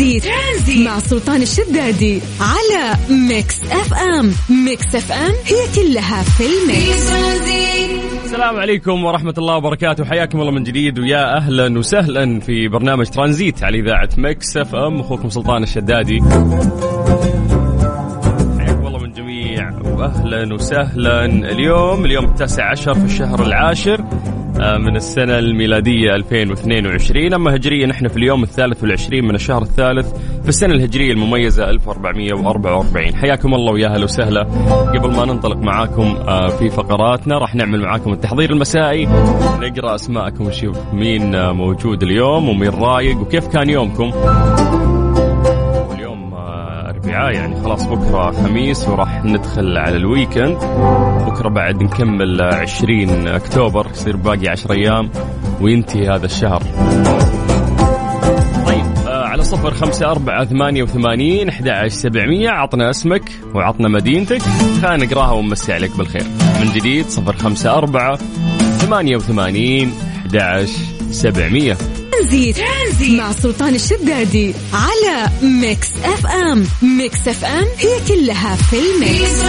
ترانزيت, ترانزيت. مع سلطان الشدادي على Mix FM. Mix FM هي كلها في ال mix. السلام عليكم ورحمة الله وبركاته. حياكم الله من جديد ويا أهلا وسهلا في برنامج ترانزيت على إذاعة Mix FM. أخوكم سلطان الشدادي. حياكم الله من جميع وأهلا وسهلا. اليوم اليوم التاسع عشر في الشهر العاشر. من السنة الميلادية 2022 أما هجريا نحن في اليوم الثالث والعشرين من الشهر الثالث في السنة الهجرية المميزة 1444 حياكم الله ويا أهلا وسهلا. قبل ما ننطلق معاكم آه، في فقراتنا راح نعمل معاكم التحضير المسائي. نقرأ أسماءكم ونشوف مين آه، موجود اليوم ومين رايق وكيف كان يومكم. يعني خلاص بكرة خميس وراح ندخل على الويكند. بكرة بعد نكمل 20 أكتوبر يصير باقي 10 أيام وينتهي هذا الشهر. طيب آه على صفر خمسة أربعة ثمانية وثمانين أحد سبعمية. عطنا اسمك وعطنا مدينتك. خلينا نقراها ونمسي عليك بالخير. من جديد صفر خمسة أربعة ثمانية وثمانين أحد سبعمية. ترانزيت, ترانزيت. مع سلطان الشدادي على Mix FM. Mix FM هي كلها في ال mix.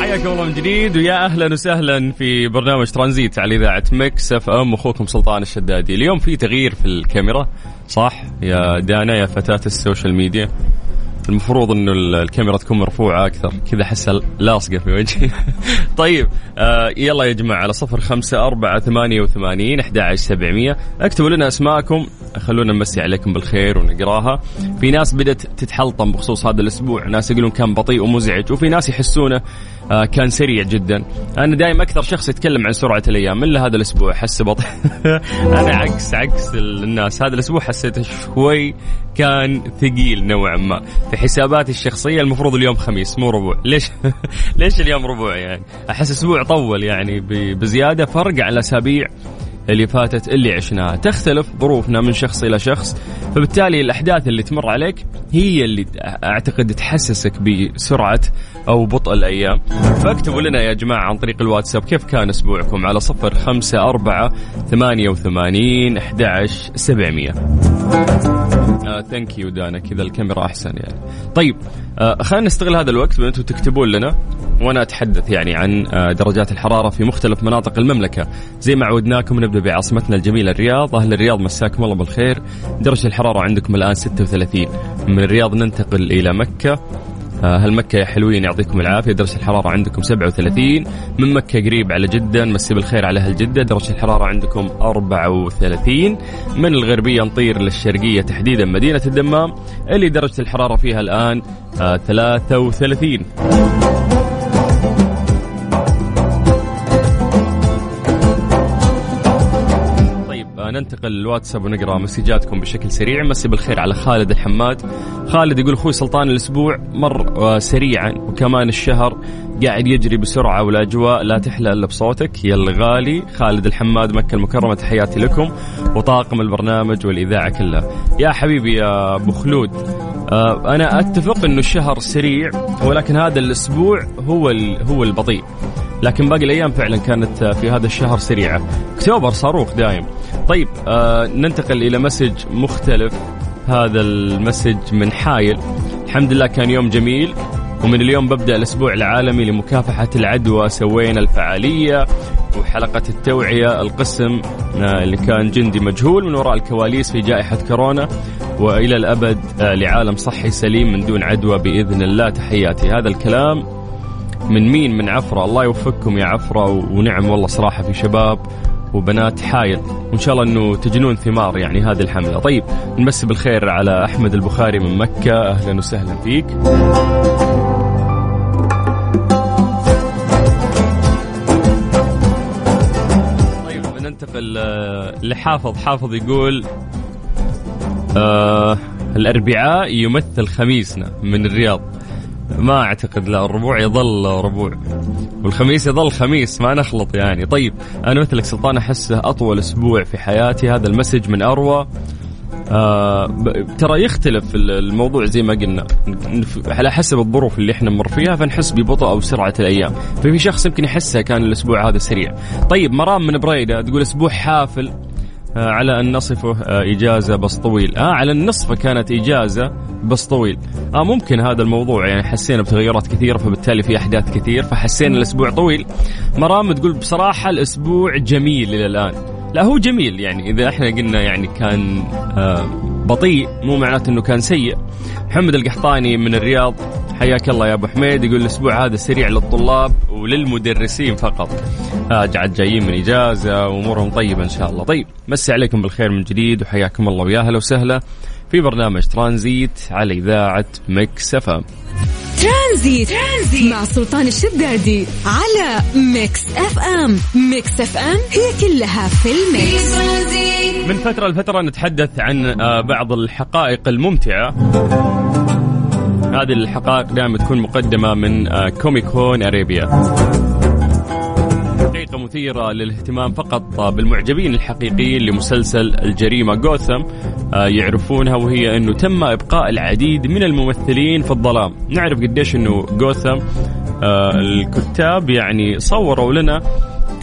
حياكم الله من جديد ويا أهلا وسهلا في برنامج ترانزيت على إذاعة Mix FM. أخوكم سلطان الشدادي. اليوم في تغيير في الكاميرا صح؟ يا دانا يا فتاة السوشيال ميديا. المفروض إنه الكاميرا تكون مرفوعة أكثر. كذا احسها لاصقه في وجهي. طيب آه يلا يا جماعة على صفر خمسة أربعة ثمانية وثمانين أحد سبعمية. اكتبوا لنا أسماءكم. خلونا نمسي عليكم بالخير ونقراها. في ناس بدأت تتحلطم بخصوص هذا الأسبوع. ناس يقولون كان بطيء ومزعج وفي ناس يحسونه آه كان سريع جدا. أنا دائما أكثر شخص يتكلم عن سرعة الأيام إلا هذا الأسبوع. أحس بطيء أنا عكس عكس الناس. هذا الأسبوع حسيته شوي كان ثقيل نوعا ما. في حساباتي الشخصية المفروض اليوم خميس مو ربوع. ليش؟ ليش اليوم ربوع يعني؟ أحس أسبوع طول يعني بزيادة. فرق على اسابيع اللي فاتت اللي عشناها. تختلف ظروفنا من شخص إلى شخص فبالتالي الأحداث اللي تمر عليك هي اللي أعتقد تحسسك بسرعة أو بطء الأيام. فاكتبوا لنا يا جماعة عن طريق الواتساب كيف كان أسبوعكم على صفر خمسة أربعة ثمانية وثمانين أحد سبعمية. ثانك يو دانا كذا الكاميرا أحسن يعني. طيب آه خلينا نستغل هذا الوقت وأنتم تكتبون لنا وأنا أتحدث يعني عن آه درجات الحرارة في مختلف مناطق المملكة. زي ما عودناكم نبدأ بعاصمتنا الجميلة الرياض. أهل الرياض مساكم الله بالخير. درجة الحرارة عندكم الآن 36 من الرياض ننتقل إلى مكة. آه، هل مكة يا حلوين يعطيكم العافية؟ درجة الحرارة عندكم 37 من مكة قريب على جدة نمسي بالخير على أهل جدة درجة الحرارة عندكم 34 من الغربية نطير للشرقية تحديدا مدينة الدمام اللي درجة الحرارة فيها الآن 33 ننتقل للواتساب ونقرأ مسجاتكم بشكل سريع. مسي بالخير على خالد الحماد. خالد يقول أخوي سلطان الأسبوع مر آه، سريعا وكمان الشهر قاعد يجري بسرعة والأجواء لا تحلى إلا بصوتك. يا الغالي خالد الحماد مكة المكرمة تحياتي لكم. وطاقم البرنامج والإذاعة كلها يا حبيبي يا أبو خلود آه، أنا أتفق إنه الشهر سريع ولكن هذا الأسبوع هو هو البطيء. لكن باقي الأيام فعلا كانت في هذا الشهر سريعة. أكتوبر صاروخ دايم. طيب آه ننتقل إلى message مختلف. هذا ال message من حايل. الحمد لله كان يوم جميل ومن اليوم ببدأ الأسبوع العالمي لمكافحة العدوى. سوينا الفعالية وحلقة التوعية. القسم آه، اللي كان جندي مجهول من وراء الكواليس في جائحة كورونا. وإلى الأبد آه، لعالم صحي سليم من دون عدوى بإذن الله. تحياتي. هذا الكلام من مين من عفرة؟ الله يوفقكم يا عفرة ونعم والله صراحة في شباب وبنات حايل. وإن شاء الله إنه تجنون ثمار يعني هذه الحملة. طيب نمسي بالخير على أحمد البخاري من مكة. أهلا وسهلا فيك. طيب ننتقل آه، لحافظ. حافظ يقول آه الأربعاء يمثل خميسنا من الرياض. ما أعتقد لا الربوع يظل ربوع. والخميس يظل خميس ما نخلط يعني. طيب أنا مثلك سلطان احسه أطول أسبوع في حياتي. هذا المسج من أروى. آه ترى يختلف الموضوع زي ما قلنا. على حسب الظروف اللي إحنا نمر فيها فنحس ببطء أو سرعة الأيام. ففي شخص يمكن يحسها كان الأسبوع هذا سريع. طيب مرام من بريدة تقول أسبوع حافل. آه على أن نصفه آه إجازة بس طويل. آه على النصف كانت إجازة. بس طويل. آه ممكن هذا الموضوع يعني حسينا بتغيرات كثيرة فبالتالي في أحداث كثير فحسينا الأسبوع طويل. مرام تقول بصراحة الأسبوع جميل إلى الآن. لا هو جميل يعني إذا إحنا قلنا يعني كان آه بطيء مو معناته إنه كان سيء. محمد القحطاني من الرياض حياك الله يا أبو حميد يقول الأسبوع هذا سريع للطلاب وللمدرسين فقط. قاعد جايين من إجازة وأمورهم طيبة إن شاء الله. طيب مسي عليكم بالخير من جديد وحياكم الله ويا أهلا وسهلا. في برنامج ترانزيت على إذاعة Mix FM. ترانزيت. ترانزيت مع سلطان الشدادي على Mix FM. Mix FM هي كلها في ال mix. من فترة لفترة نتحدث عن آه، بعض الحقائق الممتعة. هذه الحقائق دائما تكون مقدمة من آه، Comic Con Arabia. حقيقة مثيرة للاهتمام فقط للمعجبين الحقيقيين لمسلسل الجريمة جوثم آه، يعرفونها وهي أنه تم إبقاء العديد من الممثلين في الظلام. نعرف قديش أنه جوثم الكتاب يعني صوروا لنا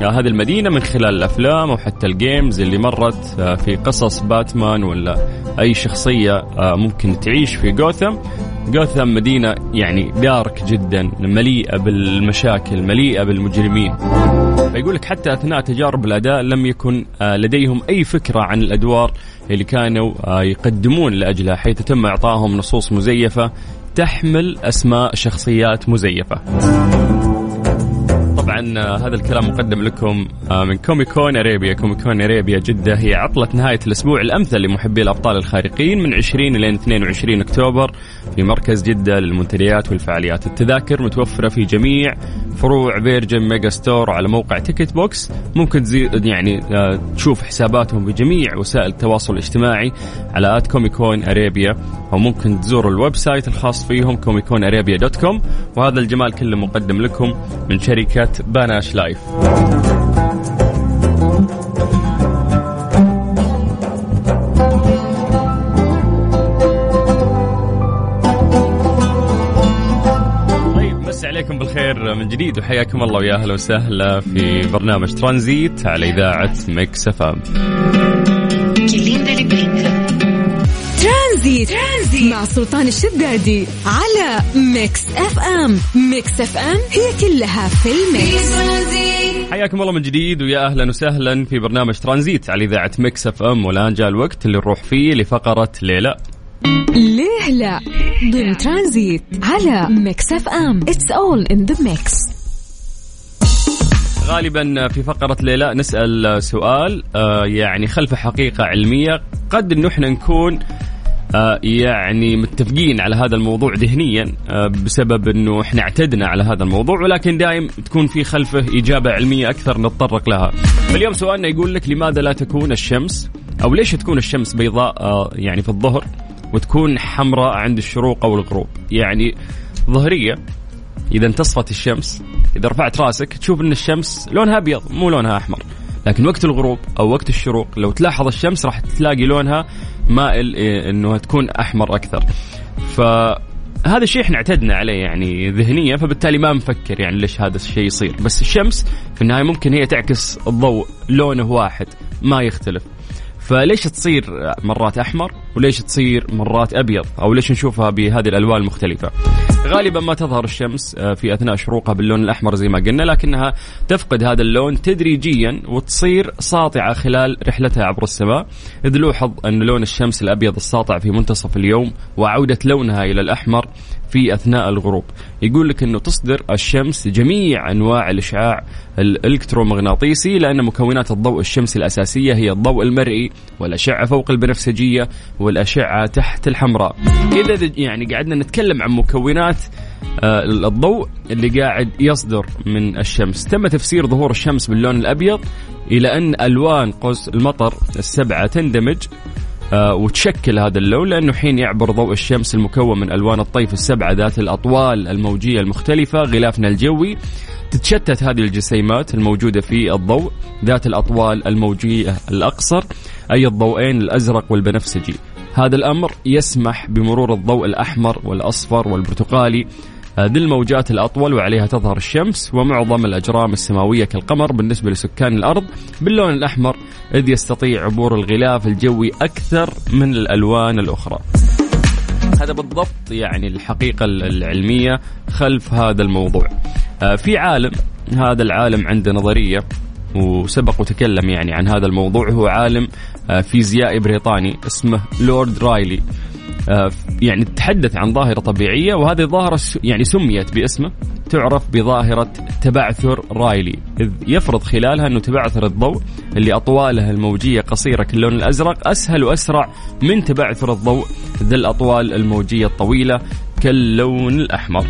هذه المدينة من خلال الأفلام أو حتى الجيمز اللي مرت آه، في قصص باتمان ولا أي شخصية آه، ممكن تعيش في جوثم. جوثم مدينة يعني دارك جدا مليئة بالمشاكل مليئة بالمجرمين. فيقول لك حتى أثناء تجارب الأداء لم يكن آه، لديهم أي فكرة عن الأدوار اللي كانوا يقدمون لأجلها حيث تم إعطائهم نصوص مزيفة تحمل أسماء شخصيات مزيفة. طبعا آه، هذا الكلام مقدم لكم آه، من Comic Con Arabia. Comic Con Arabia جدة هي عطلة نهاية الأسبوع الأمثل لمحبي الأبطال الخارقين من 20 إلى 22 أكتوبر في مركز جدة للمنتديات والفعاليات التذاكر متوفرة في جميع فروع Virgin Megastore وعلى موقع Ticket Box. ممكن تزيد يعني آه، تشوف حساباتهم بجميع وسائل التواصل الاجتماعي على at Comic Con Arabia. أو ممكن تزوروا ال website الخاص فيهم Comic Con Arabia dot com. وهذا الجمال كله مقدم لكم من شركة Panache Live. طيب عليكم بالخير من جديد وحياكم الله ويا أهلا وسهلا في برنامج ترانزيت على إذاعة Mix FM. ترانزيت. ترانزيت مع سلطان الشدادي على Mix FM. Mix FM هي كلها في ال mix. حياكم الله من جديد ويا أهلا وسهلا في برنامج ترانزيت على إذاعة Mix FM. والآن جاء الوقت اللي نروح فيه لفقرة ليه لا. ليه لا؟ ضمن ترانزيت على Mix FM. It's all in the mix غالبا في فقرة ليه لا نسأل سؤال آه، يعني خلف حقيقة علمية قد انه إحنا نكون يعني متفقين على هذا الموضوع ذهنيا آه، بسبب إنه إحنا اعتدنا على هذا الموضوع ولكن دائم تكون في خلفه إجابة علمية أكثر نتطرق لها. فاليوم سؤالنا يقول لك لماذا لا تكون الشمس أو ليش تكون الشمس بيضاء آه، يعني في الظهر وتكون حمراء عند الشروق أو الغروب؟ يعني ظهرية إذا انتصفت الشمس إذا رفعت رأسك تشوف إن الشمس لونها أبيض مو لونها أحمر. لكن وقت الغروب أو وقت الشروق لو تلاحظ الشمس راح تلاقي لونها مائل إيه، إنه تكون أحمر أكثر. فهذا الشيء إحنا اعتدنا عليه يعني ذهنيا فبالتالي ما نفكر يعني ليش هذا الشيء يصير. بس الشمس في النهاية ممكن هي تعكس الضوء لونه واحد ما يختلف. فليش تصير مرات أحمر وليش تصير مرات أبيض؟ أو ليش نشوفها بهذه الألوان المختلفة؟ غالبا ما تظهر الشمس آه، في أثناء شروقها باللون الأحمر زي ما قلنا لكنها تفقد هذا اللون تدريجيا وتصير ساطعة خلال رحلتها عبر السماء. إذ لوحظ أن لون الشمس الأبيض الساطع في منتصف اليوم وعودة لونها إلى الأحمر في أثناء الغروب. يقول لك إنه تصدر الشمس جميع أنواع الإشعاع الإلكترومغناطيسي لأن مكونات الضوء الشمسي الأساسية هي الضوء المرئي والأشعة فوق البنفسجية والأشعة تحت الحمراء. إذا يعني قعدنا نتكلم عن مكونات آه، الضوء اللي قاعد يصدر من الشمس. تم تفسير ظهور الشمس باللون الأبيض إلى أن ألوان قوس المطر السبعة تندمج. وتشكل هذا اللون لأنه حين يعبر ضوء الشمس المكون من ألوان الطيف السبعة ذات الأطوال الموجية المختلفة غلافنا الجوي تتشتت هذه الجسيمات الموجودة في الضوء ذات الأطوال الموجية الأقصر أي الضوئين الأزرق والبنفسجي. هذا الأمر يسمح بمرور الضوء الأحمر والأصفر والبرتقالي ذي الموجات الأطول وعليها تظهر الشمس ومعظم الأجرام السماوية كالقمر بالنسبة لسكان الأرض باللون الأحمر إذ يستطيع عبور الغلاف الجوي أكثر من الألوان الأخرى. هذا بالضبط يعني الحقيقة العلمية خلف هذا الموضوع. آه، في عالم هذا العالم عنده نظرية وسبق وتكلم يعني عن هذا الموضوع. هو عالم آه، فيزيائي بريطاني اسمه لورد رايلي. آه، يعني تحدث عن ظاهرة طبيعية وهذه الظاهرة يعني سميت باسمه تعرف بظاهرة تبعثر رايلي إذ يفرض خلالها أنه تبعثر الضوء اللي أطواله الموجية قصيرة كاللون الأزرق أسهل وأسرع من تبعثر الضوء ذي الأطوال الموجية الطويلة كاللون الأحمر.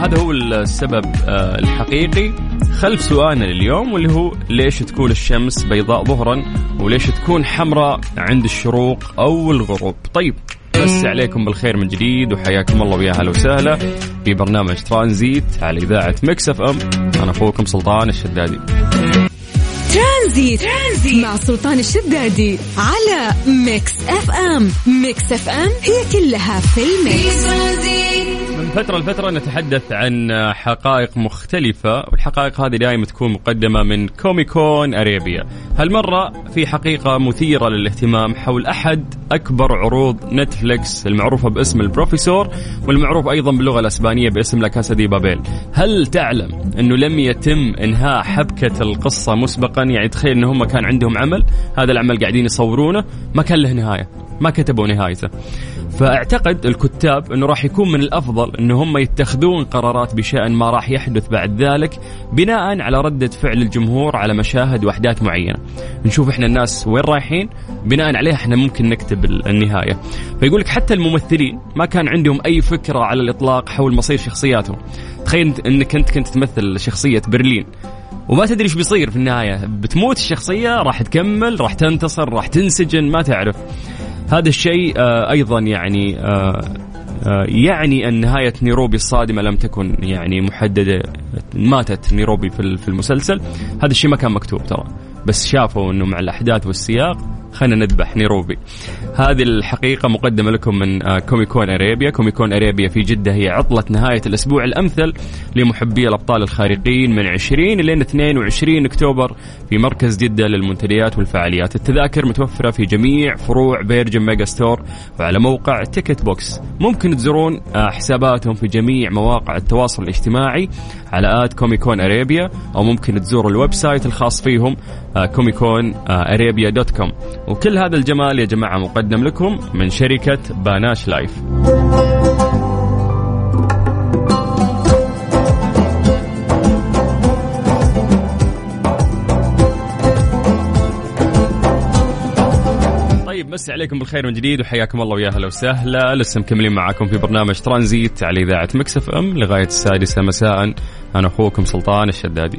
فهذا هو السبب آه، الحقيقي. خلف سؤالنا لليوم واللي هو ليش تكون الشمس بيضاء ظهرا وليش تكون حمراء عند الشروق أو الغروب؟ طيب بس عليكم بالخير من جديد وحياكم الله ويا أهلا وسهلا في برنامج ترانزيت على إذاعة Mix FM. أنا أخوكم سلطان الشدادي. ترانزيت. ترانزيت مع سلطان الشدادي على Mix FM. Mix FM هي كلها في ال mix. من فترة لفترة نتحدث عن حقائق مختلفة والحقائق هذه دائما تكون مقدمة من Comic Con Arabia. هالمرة في حقيقة مثيرة للاهتمام حول أحد أكبر عروض Netflix المعروفة باسم البروفيسور والمعروف أيضا باللغة الأسبانية باسم La Casa de Papel. هل تعلم أنه لم يتم إنهاء حبكة القصة مسبقا؟ يعني تخيل أنه هم كان عندهم عمل هذا العمل قاعدين يصورونه ما كان له نهاية. ما كتبوا نهايته فأعتقد الكتاب إنه راح يكون من الأفضل انه هم يتخذون قرارات بشأن ما راح يحدث بعد ذلك بناء على ردة فعل الجمهور على مشاهد وأحداث معينة. نشوف إحنا الناس وين رايحين بناء عليها إحنا ممكن نكتب النهاية. فيقول لك حتى الممثلين ما كان عندهم أي فكرة على الإطلاق حول مصير شخصياتهم. تخيل إنك أنت كنت تمثل شخصية برلين وما تدري إيش بيصير في النهاية. بتموت الشخصية راح تكمل راح تنتصر راح تنسجن ما تعرف. هذا الشيء آه، أيضا يعني آه، آه، يعني أن نهاية نيروبي الصادمة لم تكن يعني محددة ماتت نيروبي في المسلسل. هذا الشيء ما كان مكتوب ترى. بس شافوا إنه مع الأحداث والسياق خلينا نذبح نيروبي. هذه الحقيقة مقدمة لكم من آه، كوميكون أريبيا. كوميكون أريبيا في جدة هي عطلة نهاية الأسبوع الأمثل لمحبي الأبطال الخارقين من 20 إلى 22 أكتوبر في مركز جدة للمنتديات والفعاليات. التذاكر متوفرة في جميع فروع فيرجن ميجا ستور وعلى موقع Ticketbox ممكن تزورون آه، حساباتهم في جميع مواقع التواصل الاجتماعي على at Comic Con Arabia أو ممكن تزوروا ال website الخاص فيهم Comic Con Arabia dot com. وكل هذا الجمال يا جماعة مقدم لكم من شركة Panache Live. طيب مسي عليكم بالخير من جديد وحياكم الله ويا أهلا وسهلا. لسه مكملين معاكم في برنامج ترانزيت على إذاعة ميكس إف إم لغاية السادسة مساء. أنا أخوكم سلطان الشدادي.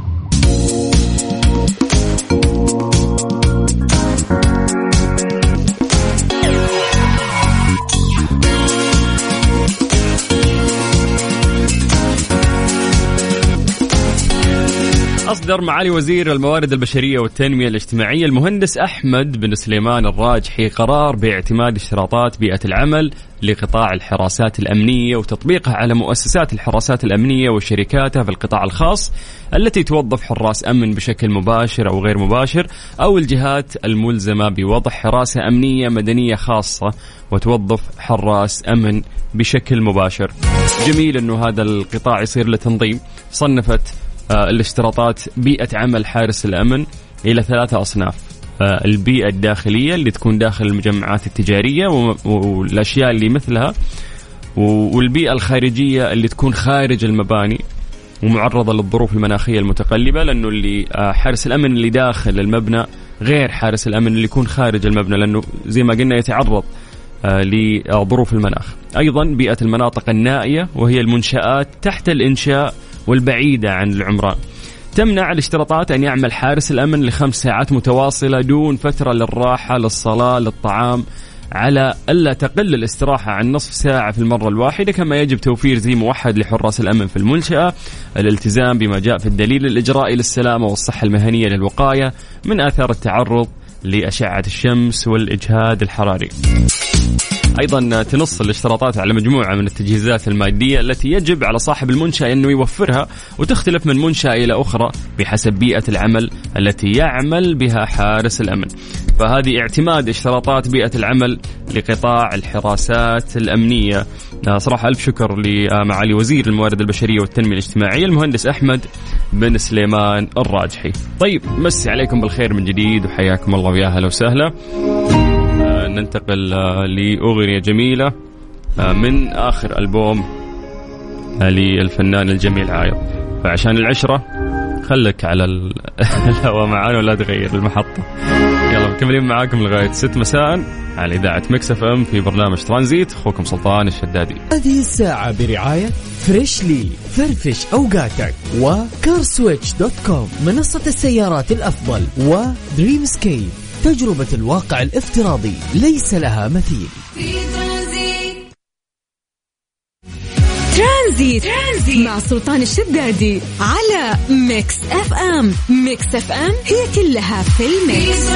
أصدر معالي وزير الموارد البشرية والتنمية الاجتماعية المهندس أحمد بن سليمان الراجحي قرار باعتماد اشتراطات بيئة العمل لقطاع الحراسات الأمنية وتطبيقها على مؤسسات الحراسات الأمنية وشركاتها في القطاع الخاص التي توظف حراس أمن بشكل مباشر أو غير مباشر أو الجهات الملزمة بوضع حراسة أمنية مدنية خاصة وتوظف حراس أمن بشكل مباشر. جميل أنه هذا القطاع يصير له تنظيم صنفت الاشتراطات بيئة عمل حارس الأمن إلى ثلاثة أصناف. آه، البيئة الداخلية اللي تكون داخل المجمعات التجارية والأشياء اللي مثلها والبيئة الخارجية اللي تكون خارج المباني ومعرضة للظروف المناخية المتقلبة لأنه اللي آه، حارس الأمن اللي داخل المبنى غير حارس الأمن اللي يكون خارج المبنى لأنه زي ما قلنا يتعرض لظروف المناخ. أيضا بيئة المناطق النائية وهي المنشآت تحت الإنشاء والبعيدة عن العمران تمنع الاشتراطات أن يعمل حارس الأمن لخمس ساعات متواصلة دون فترة للراحة للصلاة للطعام على ألا تقل الاستراحة عن نصف ساعة في المرة الواحدة. كما يجب توفير زي موحد لحراس الأمن في المنشأة. الالتزام بما جاء في الدليل الإجرائي للسلامة والصحة المهنية للوقاية من آثار التعرض لأشعة الشمس والإجهاد الحراري. أيضا تنص الاشتراطات على مجموعة من التجهيزات المادية التي يجب على صاحب المنشاه انه يوفرها وتختلف من منشاه إلى أخرى بحسب بيئة العمل التي يعمل بها حارس الأمن. فهذه اعتماد اشتراطات بيئة العمل لقطاع الحراسات الأمنية. صراحة ألف شكر لمعالي وزير الموارد البشرية والتنمية الاجتماعية المهندس أحمد بن سليمان الراجحي. طيب مسي عليكم بالخير من جديد وحياكم الله ويا أهلا وسهلا. ننتقل آه، لأغنية جميلة آه، من آخر ألبوم آه، للفنان الجميل عايض. فعشان العشرة خلك على الهواء معانا ولا تغير المحطة. يلا مكملين معاكم لغاية ست مساء على إذاعة مكس إف إم في برنامج ترانزيت. أخوكم سلطان الشدادي. هذه الساعة برعاية فريشلي فرفش أوقاتك و CarSwitch dot com منصة السيارات الأفضل ودريم سكيب تجربة الواقع الافتراضي ليس لها مثيل. ترانزيت. ترانزيت. مع سلطان الشدادي على ميكس أف أم. ميكس أف أم هي كلها في ال mix.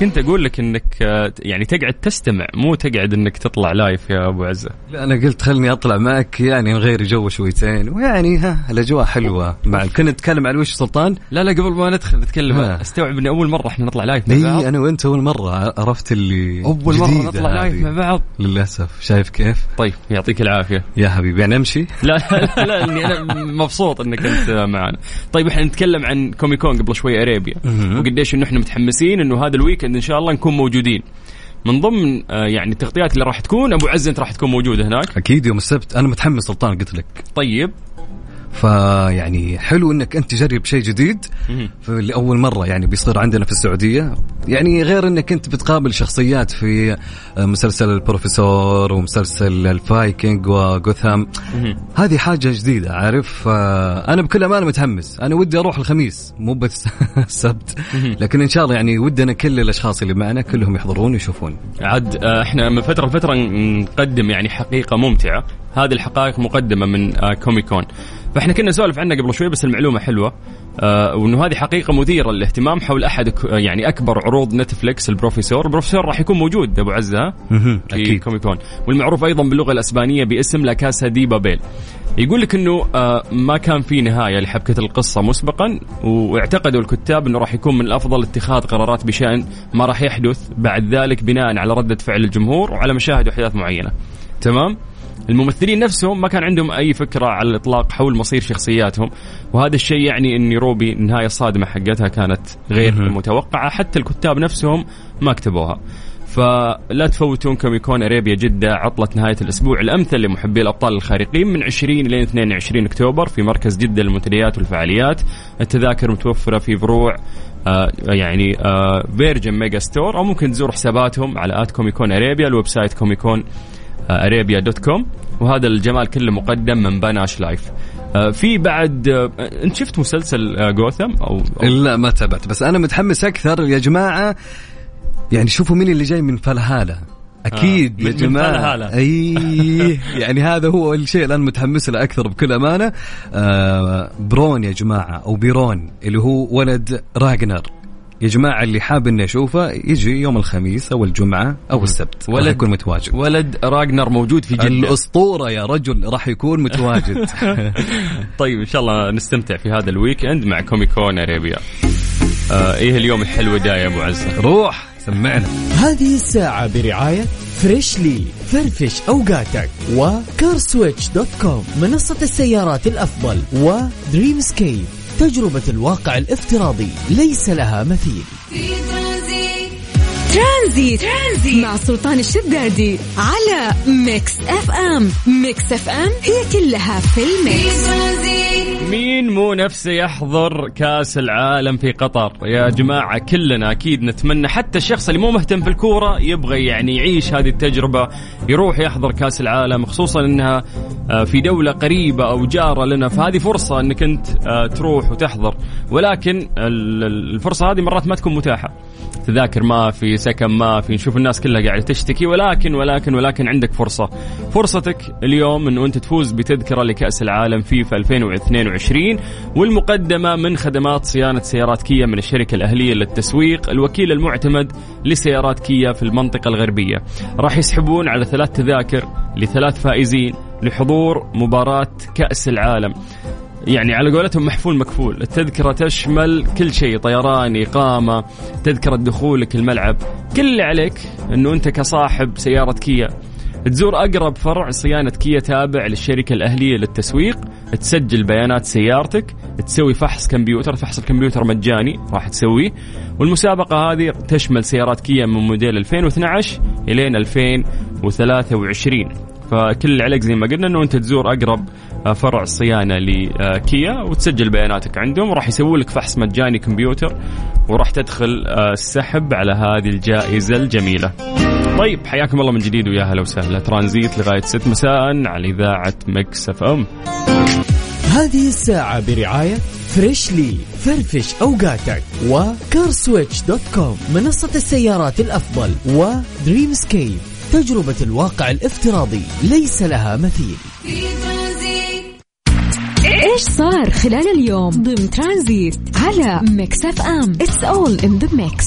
كنت أقول لك إنك آه، يعني تقعد تستمع مو تقعد إنك تطلع live يا أبو عزة. لا أنا قلت خلني أطلع معك يعني نغير جو شويتين ويعني ها الأجواء حلوة. مع كنا نتكلم عن وش سلطان؟ لا لا قبل ما ندخل نتكلم ها. استوعب إني أول مرة إحنا نطلع live مع بعض. اي أنا وأنت أول مرة عرفت اللي أول مرة نطلع live مع بعض. للأسف. شايف كيف؟ طيب يعطيك العافية. يا حبيبي يعني أمشي؟ لا لا لا إني أنا مبسوط إنك أنت معنا. طيب إحنا نتكلم عن كوميكون قبل شوي أريبيا. وقديش إنه إحنا متحمسين إنه هذا ال weekend إن شاء الله نكون موجودين. من ضمن آه، يعني التغطيات اللي راح تكون أبو عز أنت راح تكون موجود هناك. أكيد يوم السبت. أنا متحمس سلطان قلت لك. طيب. فيعني حلو إنك أنت تجرب شيء جديد. لأول مرة يعني بيصير عندنا في السعودية. يعني غير إنك أنت بتقابل شخصيات في مسلسل البروفيسور ومسلسل الفايكنج وجوثام. هذه حاجة جديدة عارف؟ أنا بكل أمانة متحمس. أنا ودي أروح الخميس مو بس السبت. لكن إن شاء الله يعني ودنا كل الأشخاص اللي معنا كلهم يحضرون ويشوفون. عاد آه، إحنا من فترة لفترة نقدم يعني حقيقة ممتعة. هذه الحقائق مقدمة من كوميكون فإحنا كنا نسولف عنها قبل شوي بس المعلومة حلوة آه وإنه هذه حقيقة مثيرة للاهتمام حول أحد يعني أكبر عروض نتفلكس البروفيسور، البروفيسور راح يكون موجود أبو عزة في كوميكون والمعروف أيضا باللغة الأسبانية باسم لا كاسا دي بابيل. يقول لك إنه آه ما كان في نهاية لحبكة القصة مسبقا واعتقدوا الكتاب إنه راح يكون من الأفضل اتخاذ قرارات بشأن ما راح يحدث بعد ذلك بناء على ردة فعل الجمهور وعلى مشاهد وأحداث معينة. تمام؟ الممثلين نفسهم ما كان عندهم أي فكرة على الإطلاق حول مصير شخصياتهم وهذا الشيء يعني إن روبي النهايه الصادمه حقتها كانت غير متوقعة حتى الكتاب نفسهم ما كتبوها. فلا تفوتون كوميكون أريبيا جدة عطلة نهاية الأسبوع الأمثل لمحبي الأبطال الخارقين من 20 إلى 22 أكتوبر في مركز جدة للمنتديات والفعاليات. التذاكر متوفرة في فروع آه يعني آه فيرجن ميجا ستور أو ممكن تزور حساباتهم على at Comic Con Arabia ال website Comic Con Arabia dot com وهذا الجمال كله مقدم من Panache Live آه، في بعد آه، انت شفت مسلسل جوثم آه، أو, أو لا ما تابعت. بس أنا متحمس أكثر يا جماعة. يعني شوفوا مين اللي جاي من فالهالا أكيد آه. يا جماعة. أي يعني هذا هو الشيء اللي أنا متحمس له أكثر بكل أمانة. آه برون يا جماعة أو بيرون اللي هو ولد راجنر يا جماعة اللي حاب إنه يشوفه يجي يوم الخميس أو الجمعة أو السبت. ولد يكون متواجد. ولد راجنر موجود في جده الأسطورة يا رجل راح يكون متواجد. طيب إن شاء الله نستمتع في هذا ال weekend مع كوميكون اريبيا آه إيه اليوم الحلو ده يا أبو عزة؟ روح سمعنا. هذه الساعة برعاية فريشلي فرفش أوقاتك و CarSwitch dot com منصة السيارات الأفضل ودريم سكيب. تجربة الواقع الافتراضي ليس لها مثيل. ترانزيت. ترانزيت. مع سلطان الشدادي على ميكس أف أم. ميكس أف أم هي كلها في ال mix. مين مو نفسه يحضر كاس العالم في قطر؟ يا جماعة كلنا أكيد نتمنى حتى الشخص اللي مو مهتم في الكورة يبغى يعني يعيش هذه التجربة يروح يحضر كاس العالم خصوصا أنها آه، في دولة قريبة أو جارة لنا فهذه فرصة أنك أنت آه، تروح وتحضر. ولكن الفرصة هذه مرات ما تكون متاحة. تذاكر ما في سكن ما في نشوف الناس كلها قاعدة تشتكي ولكن ولكن ولكن عندك فرصة. فرصتك اليوم إنه أنت تفوز بتذكرة لكأس العالم فيفا 2022 والمقدمة من خدمات صيانة سيارات كيا من الشركة الأهلية للتسويق الوكيل المعتمد لسيارات كيا في المنطقة الغربية. راح يسحبون على ثلاث تذاكر لثلاث فائزين لحضور مباراة كأس العالم. يعني على قولتهم محفول مكفول. التذكرة تشمل كل شيء طيران إقامة تذكرة دخولك الملعب. كل اللي عليك أنه أنت كصاحب سيارة كيا تزور أقرب فرع صيانة كيا تابع للشركة الأهلية للتسويق تسجل بيانات سيارتك تسوي فحص كمبيوتر فحص الكمبيوتر مجاني راح تسويه والمسابقة هذه تشمل سيارات كيا من موديل 2012 إلين 2023 فكل اللي عليك زي ما قلنا إنه أنت تزور أقرب فرع صيانة لكيا وتسجل بياناتك عندهم وراح يسوي لك فحص مجاني كمبيوتر وراح تدخل السحب على هذه الجائزة الجميلة. طيب حياكم الله من جديد ويا هلا وسهلا. ترانزيت لغاية 6 مساء على إذاعة مكس اف ام. هذه الساعة برعاية فريشلي فرفش أوقاتك. و CarSwitch dot com منصة السيارات الأفضل. ودريم سكيب تجربة الواقع الافتراضي ليس لها مثيل. إيش صار خلال اليوم ضمن ترانزيت على Mix FM؟ it's all in the mix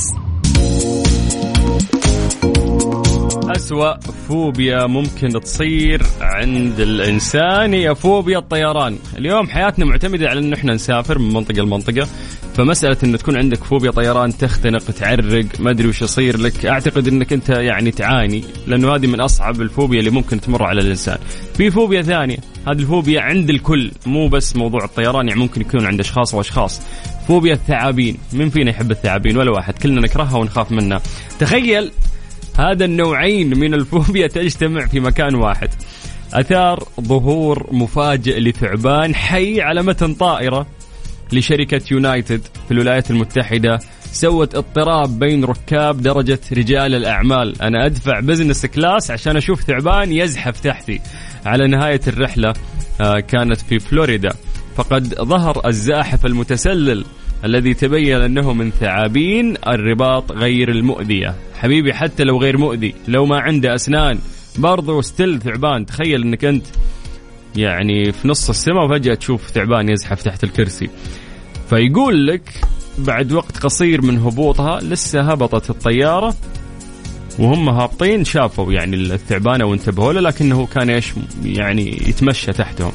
أسوأ فوبيا ممكن تصير عند الإنسان هي فوبيا الطيران. اليوم حياتنا معتمدة على أنه إحنا نسافر من منطقة لمنطقة فمسألة أنه تكون عندك فوبيا طيران تختنق تعرق ما أدري وش يصير لك. أعتقد أنك أنت يعني تعاني لأنه هذه من أصعب الفوبيا اللي ممكن تمر على الإنسان. في فوبيا ثانية هذه الفوبيا عند الكل مو بس موضوع الطيران يعني ممكن يكون عند أشخاص وأشخاص. فوبيا الثعابين من فينا يحب الثعابين؟ ولا واحد كلنا نكرهها ونخاف منها. تخيل هذا النوعين من الفوبيا تجتمع في مكان واحد. أثار ظهور مفاجئ لثعبان حي على متن طائرة لشركة United في الولايات المتحدة. سوت اضطراب بين ركاب درجة رجال الأعمال. أنا أدفع business class عشان أشوف ثعبان يزحف تحتي. على نهاية الرحلة آه، كانت في فلوريدا. فقد ظهر الزاحف المتسلل الذي تبين أنه من ثعابين الرباط غير المؤذية. حبيبي حتى لو غير مؤذي لو ما عنده أسنان برضو ستيل ثعبان. تخيل أنك أنت يعني في نص السماء وفجأة تشوف ثعبان يزحف تحت الكرسي. فيقول لك بعد وقت قصير من هبوطها لسه هبطت الطيارة وهم هابطين شافوا يعني الثعبان وانتبهوا له لكنه كان إيش؟ يعني يتمشى تحتهم.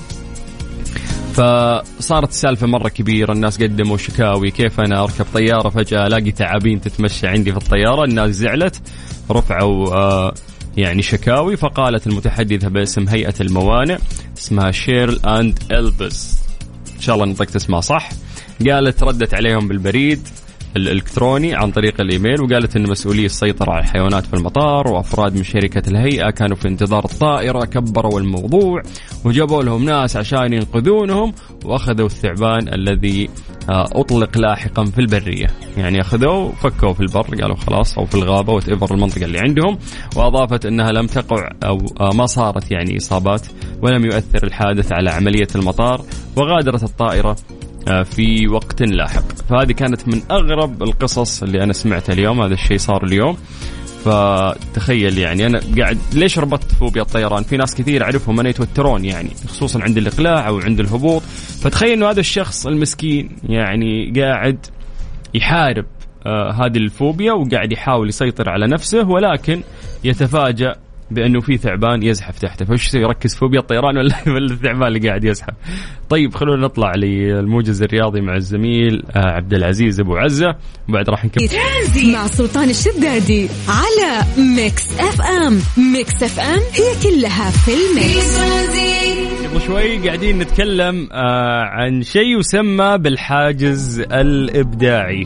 فصارت السالفة مرة كبيرة الناس قدموا شكاوي كيف أنا أركب طيارة فجأة ألاقي تعابين تتمشى عندي في الطيارة الناس زعلت رفعوا آه يعني شكاوي فقالت المتحدثة باسم هيئة الموانئ اسمها شيرل أند إلبس. إن شاء الله نطقت اسمها صح. قالت ردت عليهم بالبريد. الإلكتروني عن طريق الإيميل وقالت إن مسؤولي السيطرة على الحيوانات في المطار وأفراد من شركة الهيئة كانوا في انتظار الطائرة كبروا الموضوع وجابوا لهم ناس عشان ينقذونهم وأخذوا الثعبان الذي آه، أطلق لاحقا في البرية. يعني أخذوه فكوا في البر قالوا خلاص أو في الغابة وتبر المنطقة اللي عندهم وأضافت إنها لم تقع أو آه، ما صارت يعني إصابات ولم يؤثر الحادث على عملية المطار وغادرت الطائرة. في وقت لاحق. فهذه كانت من أغرب القصص اللي أنا سمعتها اليوم. هذا الشيء صار اليوم. فتخيل يعني أنا قاعد ليش ربطت فوبيا الطيران؟ في ناس كثير أعرفهم أنا يتوترون يعني خصوصا عند الإقلاع أو عند الهبوط. فتخيل إنه هذا الشخص المسكين يعني قاعد يحارب آه هذه الفوبيا وقاعد يحاول يسيطر على نفسه ولكن يتفاجأ بأنه في ثعبان يزحف تحته. فايش يركز فوبيا الطيران ولا ولا الثعبان اللي قاعد يزحف. طيب خلونا نطلع للموجز الرياضي مع الزميل آه، عبد العزيز أبو عزة. وبعد راح نكمل. مع سلطان الشدادي على Mix FM. Mix FM هي كلها في ال mix. قبل شوي قاعدين نتكلم آه عن شيء يسمى بالحاجز الإبداعي.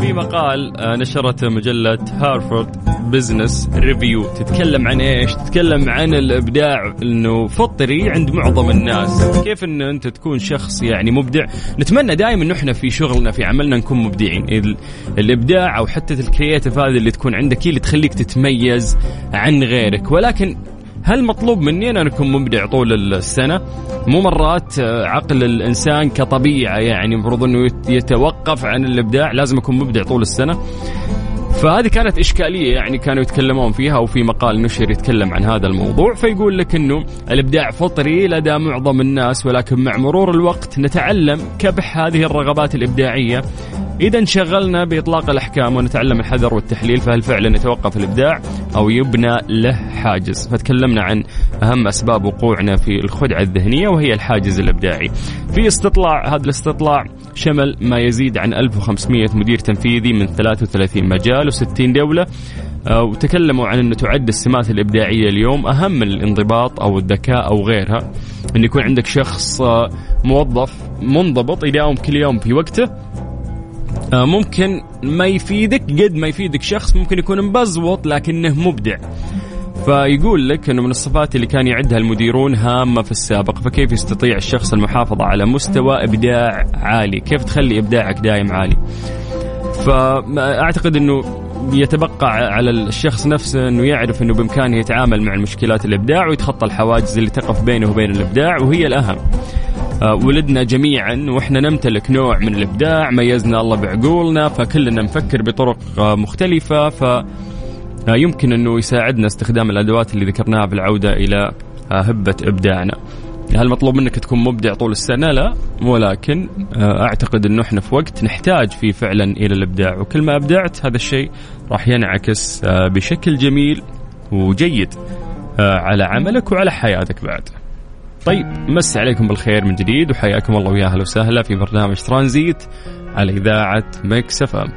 في مقال آه نشرته مجلة Harvard Business Review. تتكلم عن إيش؟ تتكلم عن الإبداع إنه فطري عند معظم الناس. كيف إن أنت تكون شخص يعني مبدع؟ نتمنى دائما انه إحنا في شغلنا في عملنا نكون مبدعين. الإبداع أو حتى الكرياتيف هذه اللي تكون عندك هي اللي تخليك تتميز عن غيرك. ولكن هل مطلوب مني أن أكون مبدع طول السنة؟ مو مرات آه، عقل الإنسان كطبيعة يعني المفروض أنه يتوقف عن الإبداع لازم أكون مبدع طول السنة فهذه كانت إشكالية يعني كانوا يتكلمون فيها وفي مقال نشر يتكلم عن هذا الموضوع فيقول لك أنه الإبداع فطري لدى معظم الناس ولكن مع مرور الوقت نتعلم كبح هذه الرغبات الإبداعية إذا انشغلنا بإطلاق الأحكام ونتعلم الحذر والتحليل فهل فعلا يتوقف الإبداع أو يبنى له حاجز؟ فتكلمنا عن أهم أسباب وقوعنا في الخدعة الذهنية وهي الحاجز الإبداعي. في استطلاع هذا الاستطلاع شمل ما يزيد عن 1500 مدير تنفيذي من 33 مجال و60 دولة آه، وتكلموا عن أن تعد السمات الإبداعية اليوم أهم من الانضباط أو الذكاء أو غيرها. أن يكون عندك شخص آه، موظف منضبط يداوم كل يوم في وقته ممكن ما يفيدك قد ما يفيدك شخص ممكن يكون مبزوط لكنه مبدع. فيقول لك إنه من الصفات اللي كان يعدها المديرون هامة في السابق فكيف يستطيع الشخص المحافظه على مستوى إبداع عالي؟ كيف تخلي إبداعك دائم عالي؟ فأعتقد إنه يتبقى على الشخص نفسه إنه يعرف إنه بإمكانه يتعامل مع المشكلات الإبداع ويتخطى الحواجز اللي تقف بينه وبين الإبداع وهي الأهم. آه، ولدنا جميعا وإحنا نمتلك نوع من الإبداع ميزنا الله بعقولنا فكلنا نفكر بطرق آه، مختلفة ف آه، يمكن أنه يساعدنا استخدام الأدوات اللي ذكرناها في العوده إلى هبة إبداعنا. هل مطلوب منك تكون مبدع طول السنة؟ لا ولكن أعتقد أنه إحنا في وقت نحتاج فيه فعلا إلى الإبداع وكل ما أبدعت هذا الشيء راح ينعكس بشكل جميل وجيد على عملك وعلى حياتك بعد. طيب مسي عليكم بالخير من جديد وحياكم الله ويا أهلا وسهلا في برنامج ترانزيت على إذاعة Mix FM.